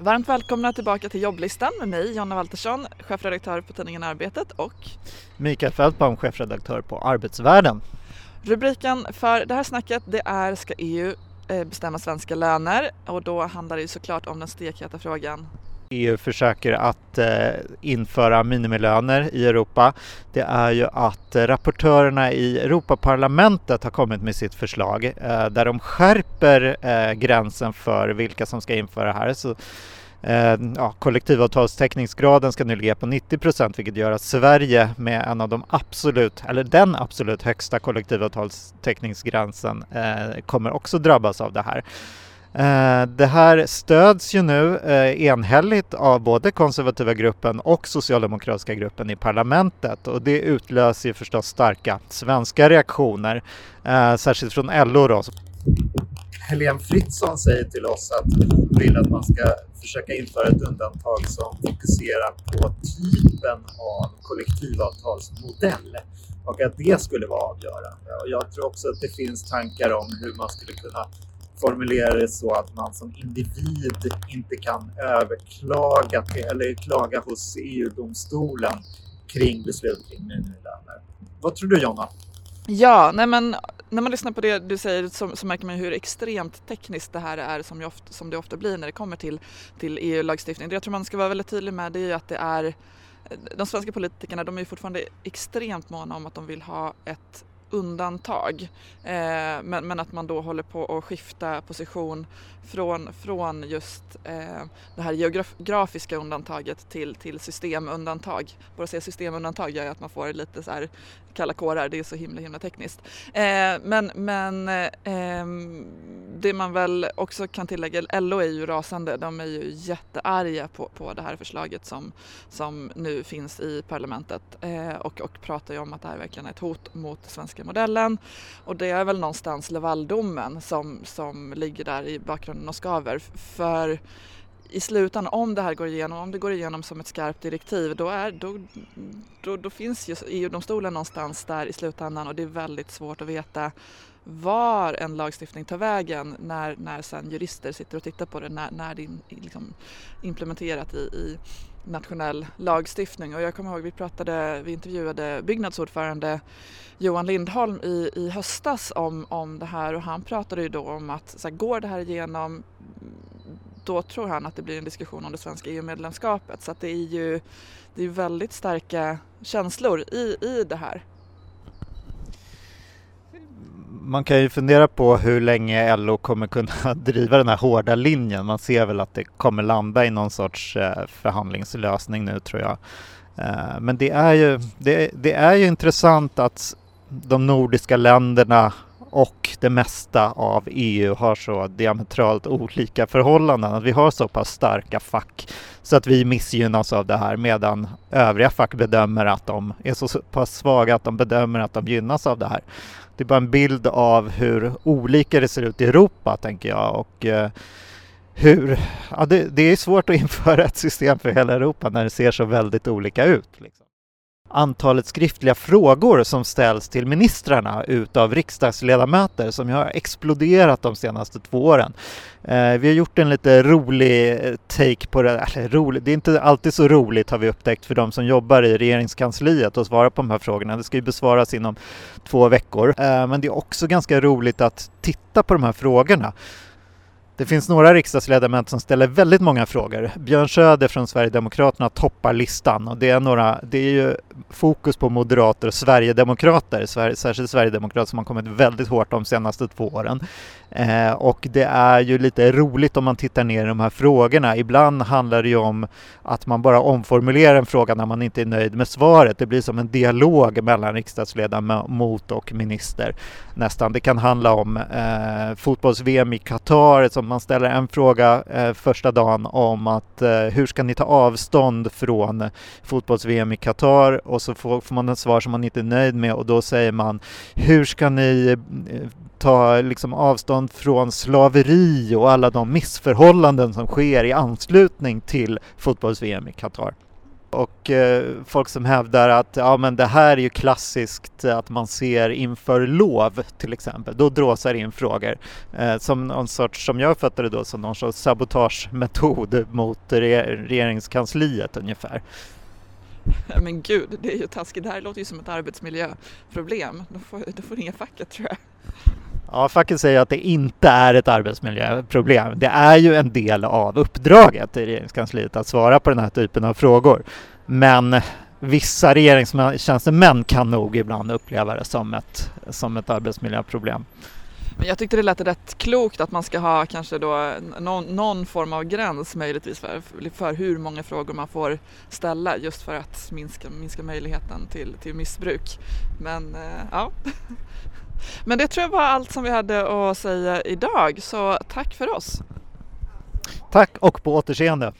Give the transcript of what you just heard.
Varmt välkomna tillbaka till jobblistan med mig Jonna Waltersson, chefredaktör på tidningen Arbetet och Mikael Fältbaum, chefredaktör på Arbetsvärlden. Rubriken för det här snacket det är Ska EU eh, bestämma svenska löner? Och då handlar det ju såklart om den stekheta frågan EU försöker att eh, införa minimilöner i Europa det är ju att rapportörerna i Europaparlamentet har kommit med sitt förslag eh, där de skärper eh, gränsen för vilka som ska införa det här. Så, eh, ja, kollektivavtalstäckningsgraden ska nu ligga på 90 procent vilket gör att Sverige med en av de absolut, eller den absolut högsta kollektivavtalstäckningsgränsen eh, kommer också drabbas av det här. Eh, det här stöds ju nu eh, enhälligt av både konservativa gruppen och socialdemokratiska gruppen i parlamentet och det utlöser ju förstås starka svenska reaktioner, eh, särskilt från LO då. Helene Fritzon säger till oss att hon vill att man ska försöka införa ett undantag som fokuserar på typen av kollektivavtalsmodell och att det skulle vara avgörande. Och jag tror också att det finns tankar om hur man skulle kunna formulera det så att man som individ inte kan överklaga till, eller klaga hos EU-domstolen kring beslut kring minimilöner. Vad tror du Jonna? Ja, nej men när man lyssnar på det du säger så, så märker man hur extremt tekniskt det här är som, ofta, som det ofta blir när det kommer till, till EU-lagstiftning. Det jag tror man ska vara väldigt tydlig med det är ju att det är de svenska politikerna de är fortfarande extremt måna om att de vill ha ett undantag. Eh, men, men, att man då håller på att skifta position från, från just eh, det här geografiska undantaget till, till systemundantag. Bara att säga systemundantag gör ju att man får lite så här kalla kårar, det är så himla himla tekniskt. Eh, men men eh, det man väl också kan tillägga, LO är ju rasande, de är ju jättearga på, på det här förslaget som, som nu finns i parlamentet eh, och, och pratar ju om att det här verkligen är ett hot mot svenska modellen. Och det är väl någonstans Lavaldomen som, som ligger där i bakgrunden och skaver. För i slutändan, om det här går igenom, om det går igenom som ett skarpt direktiv, då, är, då, då, då finns ju EU-domstolen någonstans där i slutändan och det är väldigt svårt att veta var en lagstiftning tar vägen när, när sen jurister sitter och tittar på det, när, när det är liksom implementerat i, i nationell lagstiftning. Och jag kommer ihåg, vi pratade, vi intervjuade byggnadsordförande Johan Lindholm i, i höstas om, om det här och han pratade ju då om att så här, går det här igenom då tror han att det blir en diskussion om det svenska EU-medlemskapet. Så att det är ju det är väldigt starka känslor i, i det här. Man kan ju fundera på hur länge LO kommer kunna driva den här hårda linjen. Man ser väl att det kommer landa i någon sorts eh, förhandlingslösning nu tror jag. Eh, men det är ju, det, det är ju intressant att de nordiska länderna och det mesta av EU har så diametralt olika förhållanden, att vi har så pass starka fack så att vi missgynnas av det här medan övriga fack bedömer att de är så pass svaga att de bedömer att de gynnas av det här. Det är bara en bild av hur olika det ser ut i Europa, tänker jag. Och, eh, hur, ja, det, det, är svårt att införa ett system för hela Europa när det ser så väldigt olika ut. Liksom antalet skriftliga frågor som ställs till ministrarna utav riksdagsledamöter som har exploderat de senaste två åren. Eh, vi har gjort en lite rolig eh, take på det, eller rolig, det är inte alltid så roligt har vi upptäckt för de som jobbar i regeringskansliet att svara på de här frågorna. Det ska ju besvaras inom två veckor. Eh, men det är också ganska roligt att titta på de här frågorna. Det finns några riksdagsledamöter som ställer väldigt många frågor. Björn Söder från Sverigedemokraterna toppar listan och det är, några, det är ju fokus på moderater och sverigedemokrater, särskilt sverigedemokrater som har kommit väldigt hårt de senaste två åren. Eh, och det är ju lite roligt om man tittar ner i de här frågorna. Ibland handlar det ju om att man bara omformulerar en fråga när man inte är nöjd med svaret. Det blir som en dialog mellan riksdagsledamot och minister nästan. Det kan handla om eh, fotbolls-VM i Qatar, som man ställer en fråga eh, första dagen om att eh, hur ska ni ta avstånd från fotbolls-VM i Qatar och så får, får man ett svar som man inte är nöjd med och då säger man hur ska ni eh, ta liksom avstånd från slaveri och alla de missförhållanden som sker i anslutning till fotbolls-VM i Qatar. Och eh, folk som hävdar att ja, men det här är ju klassiskt eh, att man ser inför lov till exempel. Då dråsar in frågor eh, som någon sorts, som jag uppfattar det då, som någon sorts sabotagemetod mot re regeringskansliet ungefär. Men gud, det är ju taskigt. Det här låter ju som ett arbetsmiljöproblem. Då får, då får ringa facket tror jag. Ja, facket säger att det inte är ett arbetsmiljöproblem. Det är ju en del av uppdraget i regeringskansliet att svara på den här typen av frågor. Men vissa regeringstjänstemän kan nog ibland uppleva det som ett, som ett arbetsmiljöproblem. Men jag tyckte det lät rätt klokt att man ska ha kanske då någon, någon form av gräns möjligtvis för, för hur många frågor man får ställa just för att minska, minska möjligheten till, till missbruk. Men eh, ja. Men det tror jag var allt som vi hade att säga idag så tack för oss. Tack och på återseende.